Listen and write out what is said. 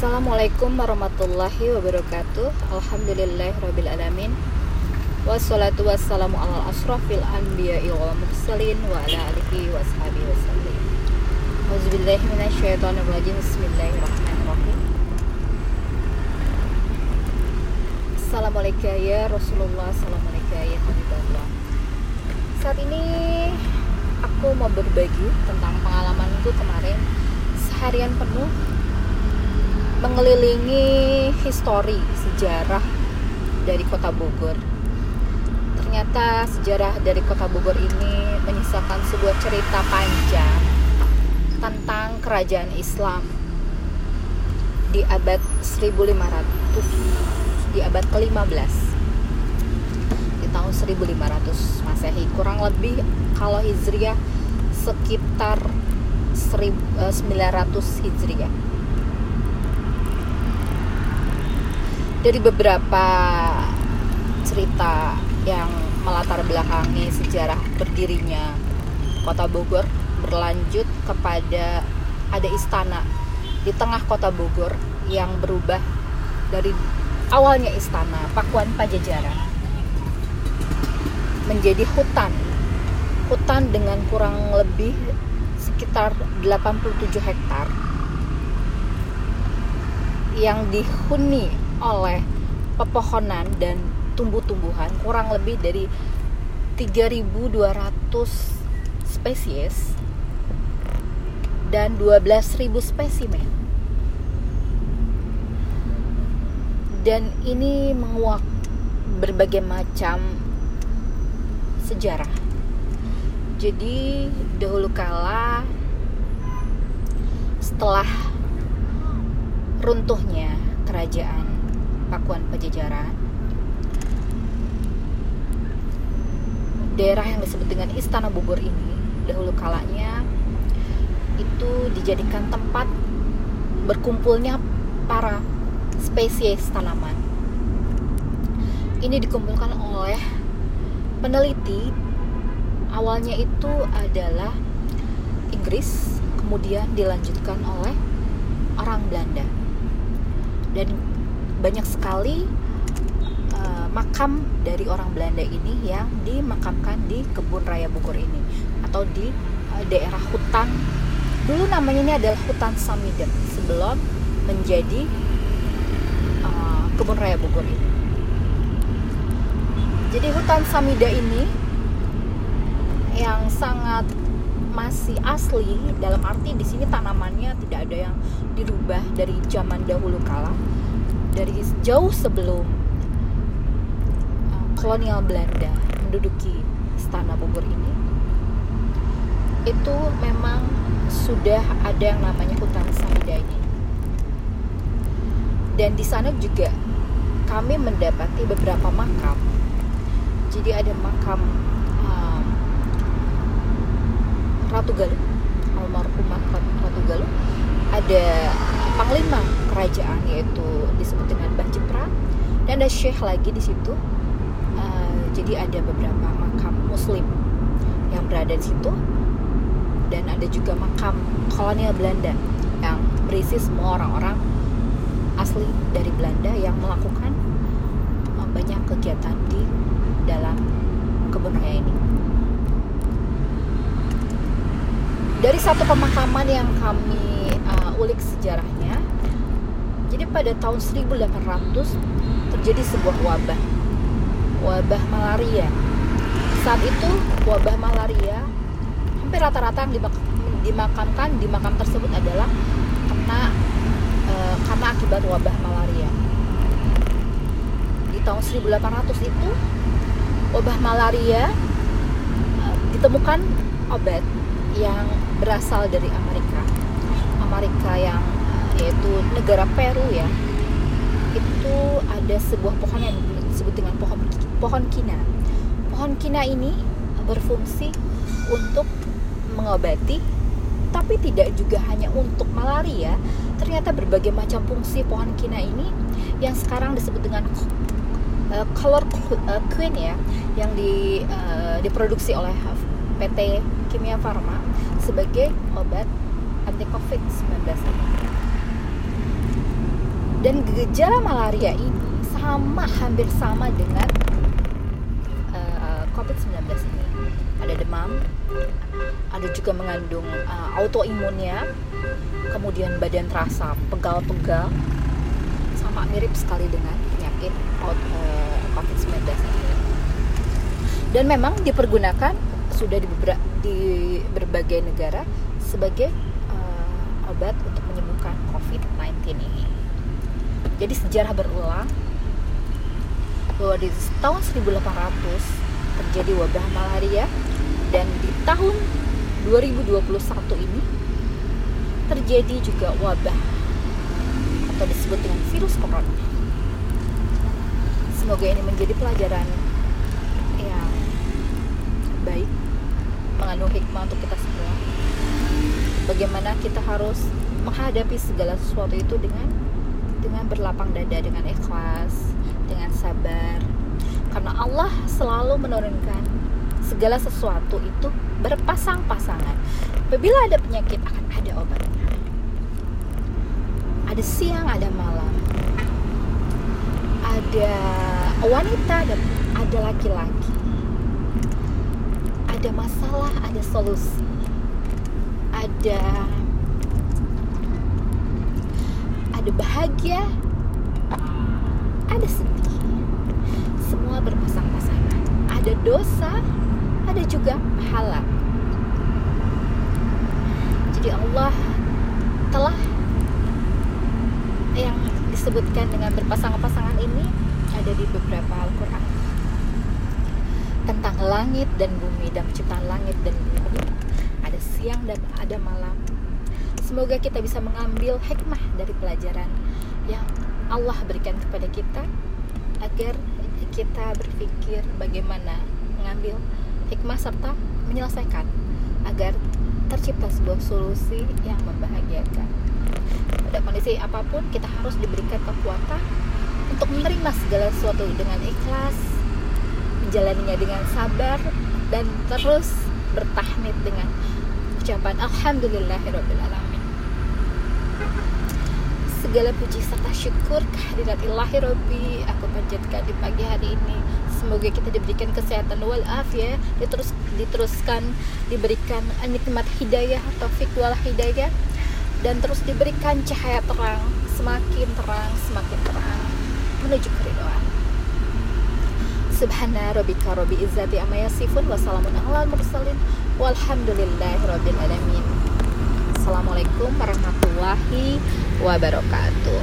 Assalamualaikum warahmatullahi wabarakatuh. Alhamdulillahirrabbilalamin Wassalatu wassalamu ala asrafil anbiya wal mursalin Wa ala alihi wa sahabihi wa sallim. Auzubillahi minasyaitonirrajim. Bismillahirrahmanirrahim. Assalamualaikum ya Rasulullah. Assalamualaikum ya Habibullah. Saat ini aku mau berbagi tentang pengalamanku kemarin. Seharian penuh mengelilingi histori sejarah dari kota Bogor. Ternyata sejarah dari kota Bogor ini menyisakan sebuah cerita panjang tentang kerajaan Islam di abad 1500 di abad ke-15 di tahun 1500 Masehi. Kurang lebih kalau Hijriah sekitar 900 Hijriah dari beberapa cerita yang melatar belakangi sejarah berdirinya kota Bogor berlanjut kepada ada istana di tengah kota Bogor yang berubah dari awalnya istana Pakuan Pajajaran menjadi hutan. Hutan dengan kurang lebih sekitar 87 hektar yang dihuni oleh pepohonan dan tumbuh-tumbuhan kurang lebih dari 3200 spesies dan 12.000 spesimen. Dan ini menguak berbagai macam sejarah. Jadi dahulu kala setelah runtuhnya kerajaan Pakuan Pajajaran daerah yang disebut dengan Istana Bogor ini dahulu kalanya itu dijadikan tempat berkumpulnya para spesies tanaman. Ini dikumpulkan oleh peneliti awalnya itu adalah Inggris kemudian dilanjutkan oleh orang Belanda. Dan banyak sekali uh, makam dari orang Belanda ini yang dimakamkan di kebun raya Bogor ini atau di uh, daerah hutan. Dulu namanya ini adalah hutan Samida sebelum menjadi uh, kebun raya Bogor ini. Jadi hutan Samida ini yang sangat masih asli dalam arti di sini tanamannya tidak ada yang dirubah dari zaman dahulu kala dari jauh sebelum kolonial Belanda menduduki istana Bogor ini itu memang sudah ada yang namanya hutan Samida ini. Dan di sana juga kami mendapati beberapa makam. Jadi ada makam um, Ratu Galuh almarhumah Ratu Galuh ada panglima kerajaan yaitu disebut dengan Jepra dan ada syekh lagi di situ. Uh, jadi ada beberapa makam muslim yang berada di situ. Dan ada juga makam kolonial Belanda yang berisi semua orang-orang asli dari Belanda yang melakukan uh, banyak kegiatan di dalam kebun raya ini dari satu pemakaman yang kami uh, ulik sejarahnya jadi pada tahun 1800 terjadi sebuah wabah. Wabah malaria. Saat itu wabah malaria hampir rata-rata yang dimakamkan di makam tersebut adalah kena e, karena akibat wabah malaria. Di tahun 1800 itu wabah malaria e, ditemukan obat yang berasal dari Amerika. Amerika yang yaitu negara Peru ya. Itu ada sebuah pohon yang disebut dengan pohon pohon kina. Pohon kina ini berfungsi untuk mengobati tapi tidak juga hanya untuk malaria. Ternyata berbagai macam fungsi pohon kina ini yang sekarang disebut dengan uh, color uh, queen ya yang di, uh, diproduksi oleh PT Kimia Farma sebagai obat anti COVID-19 ini. dan gejala malaria ini sama hampir sama dengan uh, COVID-19 ini ada demam ada juga mengandung uh, autoimunnya kemudian badan terasa pegal-pegal sama mirip sekali dengan penyakit uh, COVID-19 ini dan memang dipergunakan sudah di, di berbagai negara sebagai uh, obat untuk menyembuhkan COVID-19 ini. Jadi sejarah berulang bahwa di tahun 1800 terjadi wabah malaria dan di tahun 2021 ini terjadi juga wabah atau disebut dengan virus corona. Semoga ini menjadi pelajaran baik, mengandung hikmah untuk kita semua. Bagaimana kita harus menghadapi segala sesuatu itu dengan dengan berlapang dada dengan ikhlas dengan sabar. Karena Allah selalu menurunkan segala sesuatu itu berpasang-pasangan. Apabila ada penyakit akan ada obatnya ada siang ada malam. Ada wanita dan ada laki-laki ada masalah ada solusi. Ada ada bahagia ada sedih. Semua berpasang-pasangan ada dosa ada juga pahala. Jadi Allah telah yang disebutkan dengan berpasang-pasangan ini ada di beberapa Al-Quran tentang langit dan bumi dan penciptaan langit dan bumi ada siang dan ada malam Semoga kita bisa mengambil hikmah dari pelajaran yang Allah berikan kepada kita agar kita berpikir bagaimana mengambil hikmah serta menyelesaikan agar tercipta sebuah solusi yang membahagiakan. Pada kondisi apa pun kita harus diberikan kekuatan untuk menerima segala sesuatu dengan ikhlas, menjalaninya dengan sabar dan terus bertahmid dengan ucapan alhamdulillahirobbilalamin. Segala puji serta syukur kehadirat ilahi Robbi aku panjatkan di pagi hari ini. Semoga kita diberikan kesehatan wal ya diterus diteruskan diberikan nikmat hidayah taufik wal hidayah dan terus diberikan cahaya terang semakin terang semakin terang menuju keridoan Subhana rabbika rabbi izzati amma yasifun wa salamun alal mursalin walhamdulillahi rabbil alamin. Assalamualaikum warahmatullahi wabarakatuh